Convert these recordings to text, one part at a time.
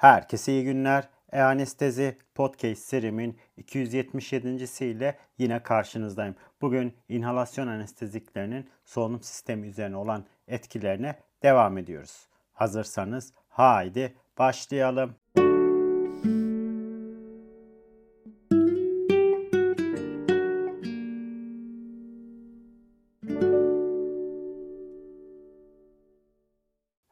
Herkese iyi günler. E-Anestezi Podcast serimin 277. ile yine karşınızdayım. Bugün inhalasyon anesteziklerinin solunum sistemi üzerine olan etkilerine devam ediyoruz. Hazırsanız haydi başlayalım.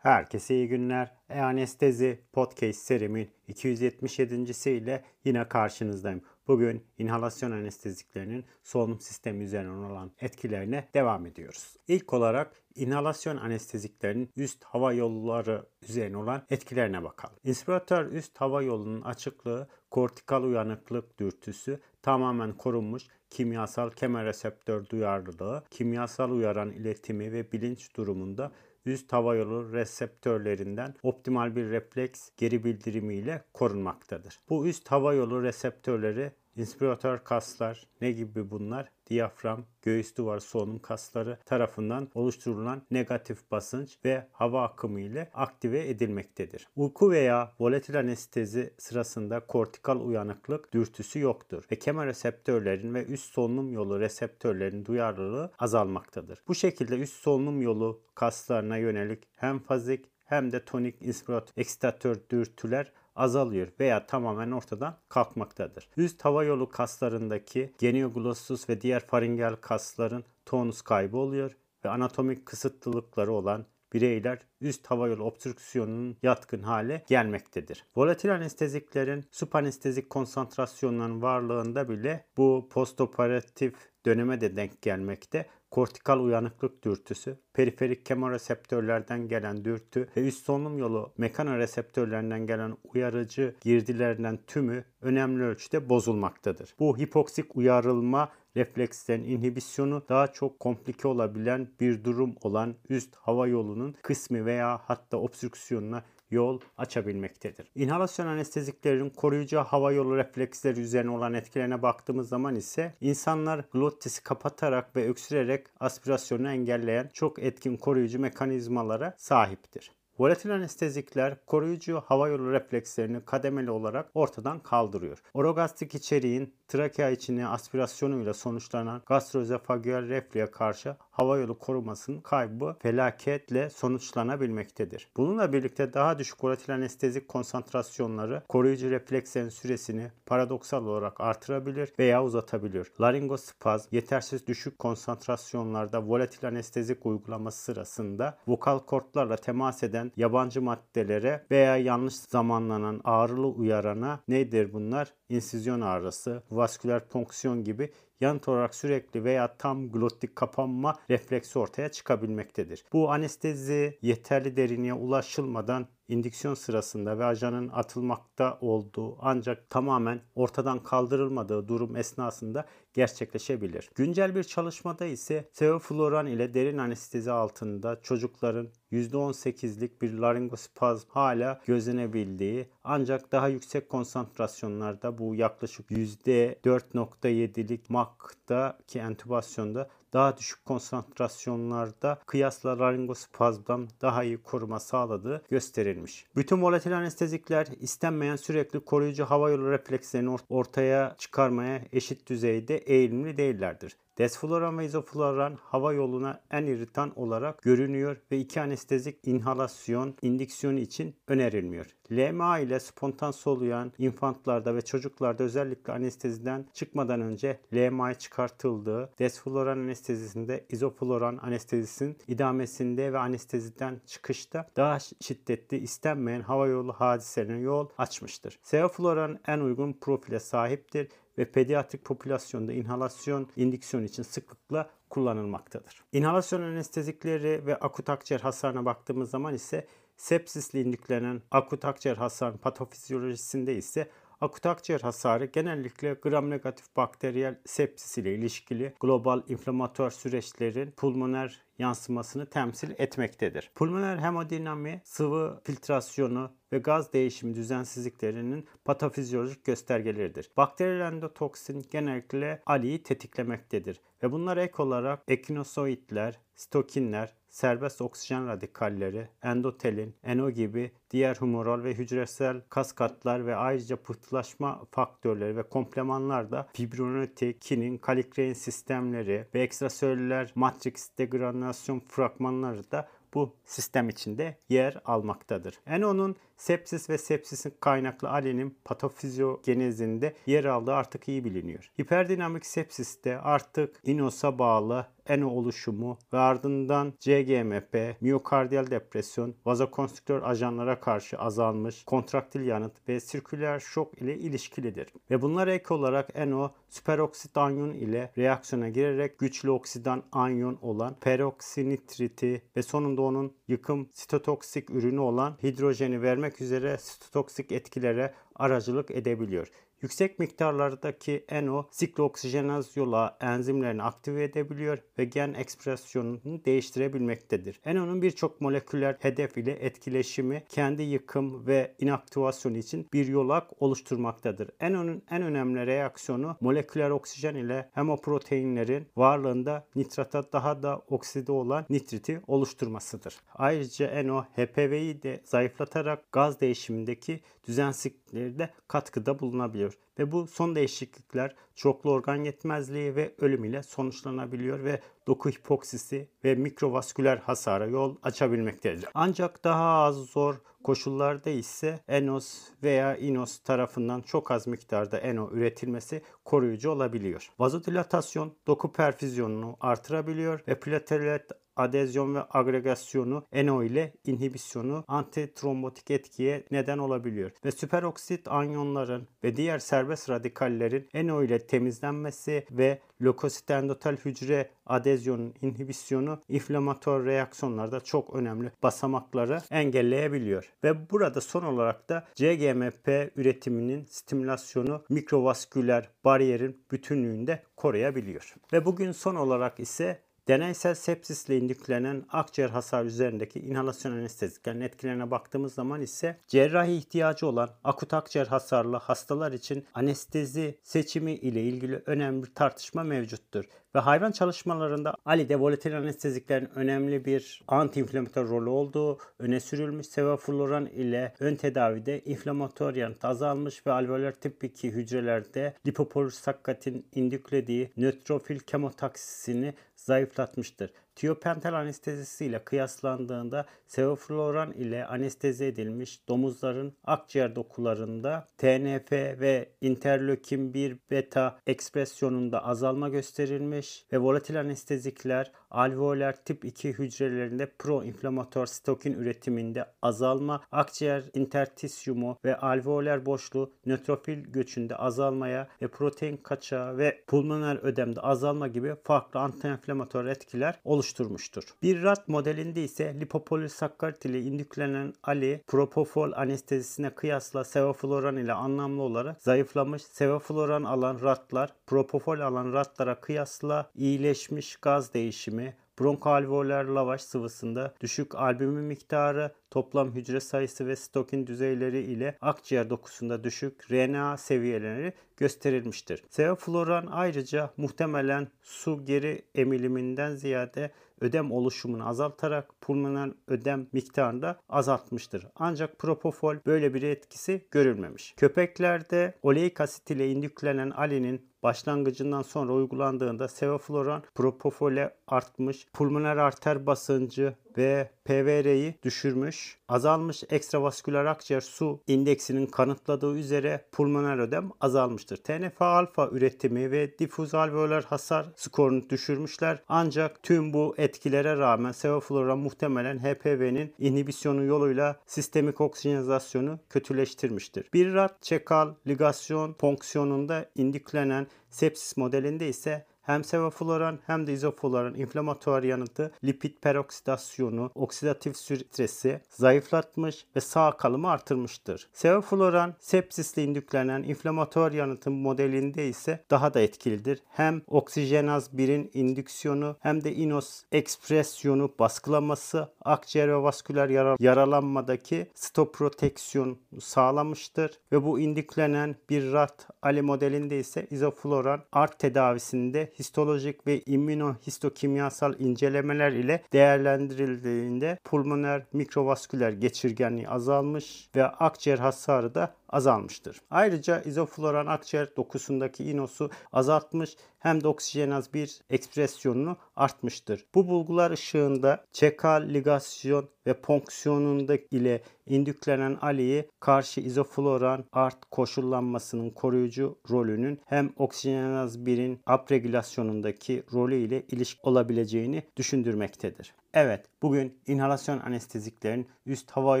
Herkese iyi günler. E-Anestezi Podcast serimin 277. ile yine karşınızdayım. Bugün inhalasyon anesteziklerinin solunum sistemi üzerine olan etkilerine devam ediyoruz. İlk olarak inhalasyon anesteziklerinin üst hava yolları üzerine olan etkilerine bakalım. İnspiratör üst hava yolunun açıklığı, kortikal uyanıklık dürtüsü tamamen korunmuş kimyasal kemoreseptör duyarlılığı, kimyasal uyaran iletimi ve bilinç durumunda üst hava yolu reseptörlerinden optimal bir refleks geri bildirimiyle korunmaktadır. Bu üst hava yolu reseptörleri inspiratör kaslar ne gibi bunlar? Diyafram, göğüs duvarı solunum kasları tarafından oluşturulan negatif basınç ve hava akımı ile aktive edilmektedir. Uyku veya volatil anestezi sırasında kortikal uyanıklık dürtüsü yoktur ve kemoreseptörlerin ve üst solunum yolu reseptörlerin duyarlılığı azalmaktadır. Bu şekilde üst solunum yolu kaslarına yönelik hem fazik hem de tonik inspiratör eksitatör dürtüler azalıyor veya tamamen ortadan kalkmaktadır. Üst hava yolu kaslarındaki genioglossus ve diğer faringel kasların tonus kaybı oluyor ve anatomik kısıtlılıkları olan bireyler üst hava yolu obstrüksiyonunun yatkın hale gelmektedir. Volatil anesteziklerin supanestezik konsantrasyonların varlığında bile bu postoperatif döneme de denk gelmekte kortikal uyanıklık dürtüsü, periferik kemoreseptörlerden gelen dürtü ve üst solunum yolu mekanoreseptörlerinden gelen uyarıcı girdilerinden tümü önemli ölçüde bozulmaktadır. Bu hipoksik uyarılma reflekslerin inhibisyonu daha çok komplike olabilen bir durum olan üst hava yolunun kısmi veya hatta obstrüksiyonuna yol açabilmektedir. İnhalasyon anesteziklerin koruyucu hava yolu refleksleri üzerine olan etkilerine baktığımız zaman ise insanlar glottisi kapatarak ve öksürerek aspirasyonu engelleyen çok etkin koruyucu mekanizmalara sahiptir. Volatil anestezikler koruyucu hava yolu reflekslerini kademeli olarak ortadan kaldırıyor. Orogastrik içeriğin trakea içine aspirasyonuyla sonuçlanan gastroözofagüel reflüye karşı hava yolu korumasının kaybı felaketle sonuçlanabilmektedir. Bununla birlikte daha düşük volatil anestezik konsantrasyonları koruyucu reflekslerin süresini paradoksal olarak artırabilir veya uzatabilir. Laringospazm yetersiz düşük konsantrasyonlarda volatil anestezik uygulaması sırasında vokal kortlarla temas eden yabancı maddelere veya yanlış zamanlanan ağrılı uyarana nedir bunlar? İnsizyon ağrısı, vasküler fonksiyon gibi yanıt olarak sürekli veya tam glottik kapanma refleksi ortaya çıkabilmektedir. Bu anestezi yeterli derinliğe ulaşılmadan indüksiyon sırasında ve ajanın atılmakta olduğu ancak tamamen ortadan kaldırılmadığı durum esnasında gerçekleşebilir. Güncel bir çalışmada ise sevofluran ile derin anestezi altında çocukların %18'lik bir laringospazm hala gözlenebildiği ancak daha yüksek konsantrasyonlarda bu yaklaşık %4.7'lik MAC'daki entübasyonda daha düşük konsantrasyonlarda kıyasla laringospazmdan daha iyi koruma sağladığı gösterilmiş. Bütün volatil anestezikler istenmeyen sürekli koruyucu hava yolu reflekslerini ortaya çıkarmaya eşit düzeyde eğilimli değillerdir. Desfloran ve izofloran hava yoluna en iritan olarak görünüyor ve iki anestezik inhalasyon indiksiyonu için önerilmiyor. LMA ile spontan soluyan infantlarda ve çocuklarda özellikle anesteziden çıkmadan önce LMA çıkartıldığı, desfloran anestezisinde izofloran anestezisinin idamesinde ve anesteziden çıkışta daha şiddetli istenmeyen hava yolu hadiselerine yol açmıştır. Sevofloran en uygun profile sahiptir ve pediatrik popülasyonda inhalasyon indiksiyon için sıklıkla kullanılmaktadır. İnhalasyon anestezikleri ve akut akciğer hasarına baktığımız zaman ise sepsisle indüklenen akut akciğer hasarının patofizyolojisinde ise akut akciğer hasarı genellikle gram negatif bakteriyel sepsis ile ilişkili global inflamatuar süreçlerin pulmoner yansımasını temsil etmektedir. Pulmoner hemodinami, sıvı filtrasyonu ve gaz değişimi düzensizliklerinin patofizyolojik göstergeleridir. Bakteriyel endotoksin genellikle ALI'yi tetiklemektedir ve bunlar ek olarak ekinosoidler, stokinler, serbest oksijen radikalleri, endotelin, NO gibi diğer humoral ve hücresel kaskatlar ve ayrıca pıhtılaşma faktörleri ve komplemanlar da fibrinolytik, kinin, kalikrein sistemleri ve ekstraselüler matrix degranülasyon fragmanları da bu sistem içinde yer almaktadır. NO'nun sepsis ve sepsisin kaynaklı alenin patofizyogenezinde yer aldığı artık iyi biliniyor. Hiperdinamik sepsiste artık inos'a bağlı NO oluşumu ve ardından CGMP, miyokardiyal depresyon, vazokonstriktör ajanlara karşı azalmış kontraktil yanıt ve sirküler şok ile ilişkilidir. Ve bunlar ek olarak NO süperoksit anyon ile reaksiyona girerek güçlü oksidan anyon olan peroksinitriti ve sonunda onun yıkım sitotoksik ürünü olan hidrojeni vermek üzere sitotoksik etkilere aracılık edebiliyor. Yüksek miktarlardaki NO siklooksijenaz yola enzimlerini aktive edebiliyor ve gen ekspresyonunu değiştirebilmektedir. NO'nun birçok moleküler hedef ile etkileşimi kendi yıkım ve inaktivasyonu için bir yolak oluşturmaktadır. NO'nun en önemli reaksiyonu moleküler oksijen ile hemoproteinlerin varlığında nitrata daha da okside olan nitriti oluşturmasıdır. Ayrıca NO HPV'yi de zayıflatarak gaz değişimindeki düzensizlikleri de katkıda bulunabiliyor. Ve bu son değişiklikler çoklu organ yetmezliği ve ölüm ile sonuçlanabiliyor ve doku hipoksisi ve mikrovasküler hasara yol açabilmektedir. Ancak daha az zor koşullarda ise ENOS veya INOS tarafından çok az miktarda ENO üretilmesi koruyucu olabiliyor. Vazodilatasyon doku perfüzyonunu artırabiliyor ve platelet adezyon ve agregasyonu NO ile inhibisyonu antitrombotik etkiye neden olabiliyor. Ve süperoksit anyonların ve diğer serbest radikallerin NO ile temizlenmesi ve lökosit endotel hücre adezyonun inhibisyonu inflamatuar reaksiyonlarda çok önemli basamakları engelleyebiliyor. Ve burada son olarak da CGMP üretiminin stimülasyonu mikrovasküler bariyerin bütünlüğünde koruyabiliyor. Ve bugün son olarak ise Deneysel sepsisle indüklenen akciğer hasar üzerindeki inhalasyon anesteziklerin etkilerine baktığımız zaman ise cerrahi ihtiyacı olan akut akciğer hasarlı hastalar için anestezi seçimi ile ilgili önemli bir tartışma mevcuttur. Ve hayvan çalışmalarında ALI'de volatil anesteziklerin önemli bir antiinflamatuar rolü olduğu öne sürülmüş. Sevofluran ile ön tedavide inflamatuar yanıt azalmış ve alveolar tip 2 hücrelerde lipopolisakkatin indüklediği nötrofil kemotaksisini zayıflatmıştır. Tiopental anestezisi ile kıyaslandığında sevofloran ile anestezi edilmiş domuzların akciğer dokularında TNF ve interleukin 1 beta ekspresyonunda azalma gösterilmiş ve volatil anestezikler alveoler tip 2 hücrelerinde proinflamatuar sitokin üretiminde azalma, akciğer intertisyumu ve alveoler boşluğu nötrofil göçünde azalmaya ve protein kaçağı ve pulmoner ödemde azalma gibi farklı antiinflamatuar etkiler oluşturmuştur. Bir rat modelinde ise lipopolisakkarit ile indüklenen Ali propofol anestezisine kıyasla sevofloran ile anlamlı olarak zayıflamış. Sevofloran alan ratlar propofol alan ratlara kıyasla iyileşmiş gaz değişimi, bronkoalveoler lavaş sıvısında düşük albümin miktarı, toplam hücre sayısı ve stokin düzeyleri ile akciğer dokusunda düşük RNA seviyeleri gösterilmiştir. Sevofloran ayrıca muhtemelen su geri emiliminden ziyade ödem oluşumunu azaltarak pulmoner ödem miktarını da azaltmıştır. Ancak propofol böyle bir etkisi görülmemiş. Köpeklerde oleik asit ile indüklenen alinin başlangıcından sonra uygulandığında sevofloran propofole artmış, pulmoner arter basıncı ve PVR'yi düşürmüş, azalmış ekstravasküler akciğer su indeksinin kanıtladığı üzere pulmoner ödem azalmıştır. TNF alfa üretimi ve difuz alveolar hasar skorunu düşürmüşler. Ancak tüm bu etkilere rağmen sevofloran muhtemelen HPV'nin inhibisyonu yoluyla sistemik oksijenizasyonu kötüleştirmiştir. Bir rat çekal ligasyon fonksiyonunda indüklenen sepsis modelinde ise hem sevofloran hem de izofloran inflamatuar yanıtı lipid peroksidasyonu, oksidatif stresi zayıflatmış ve sağ kalımı artırmıştır. Sevofloran sepsisle indüklenen inflamatuar yanıtın modelinde ise daha da etkilidir. Hem oksijenaz 1'in indüksiyonu hem de inos ekspresyonu baskılaması akciğer ve vasküler yara yaralanmadaki stoproteksiyon sağlamıştır ve bu indüklenen bir rat Ali modelinde ise izofloran art tedavisinde histolojik ve immünohistokimyasal incelemeler ile değerlendirildiğinde pulmoner mikrovasküler geçirgenliği azalmış ve akciğer hasarı da azalmıştır. Ayrıca izofloran akciğer dokusundaki inosu azaltmış hem de oksijenaz 1 ekspresyonunu artmıştır. Bu bulgular ışığında çekal ligasyon ve fonksiyonunda ile indüklenen aliyi karşı izofloran art koşullanmasının koruyucu rolünün hem oksijenaz 1'in upregülasyonundaki rolü ile ilişki olabileceğini düşündürmektedir. Evet, bugün inhalasyon anesteziklerin üst hava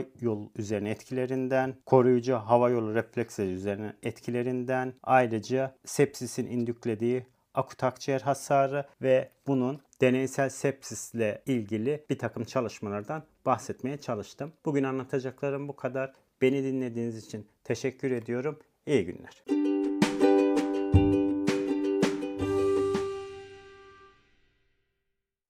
yolu üzerine etkilerinden, koruyucu hava yolu refleksleri üzerine etkilerinden, ayrıca sepsisin indüklediği akut akciğer hasarı ve bunun deneysel sepsisle ilgili bir takım çalışmalardan bahsetmeye çalıştım. Bugün anlatacaklarım bu kadar. Beni dinlediğiniz için teşekkür ediyorum. İyi günler.